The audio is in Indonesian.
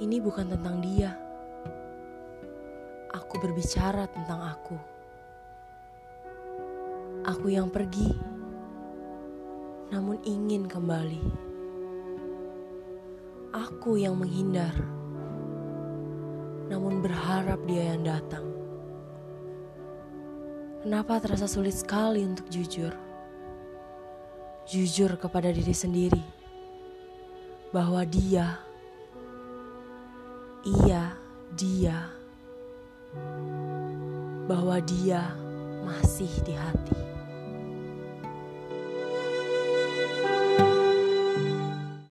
Ini bukan tentang dia. Aku berbicara tentang aku. Aku yang pergi, namun ingin kembali. Aku yang menghindar, namun berharap dia yang datang. Kenapa terasa sulit sekali untuk jujur? Jujur kepada diri sendiri bahwa dia, iya, dia, bahwa dia masih di hati.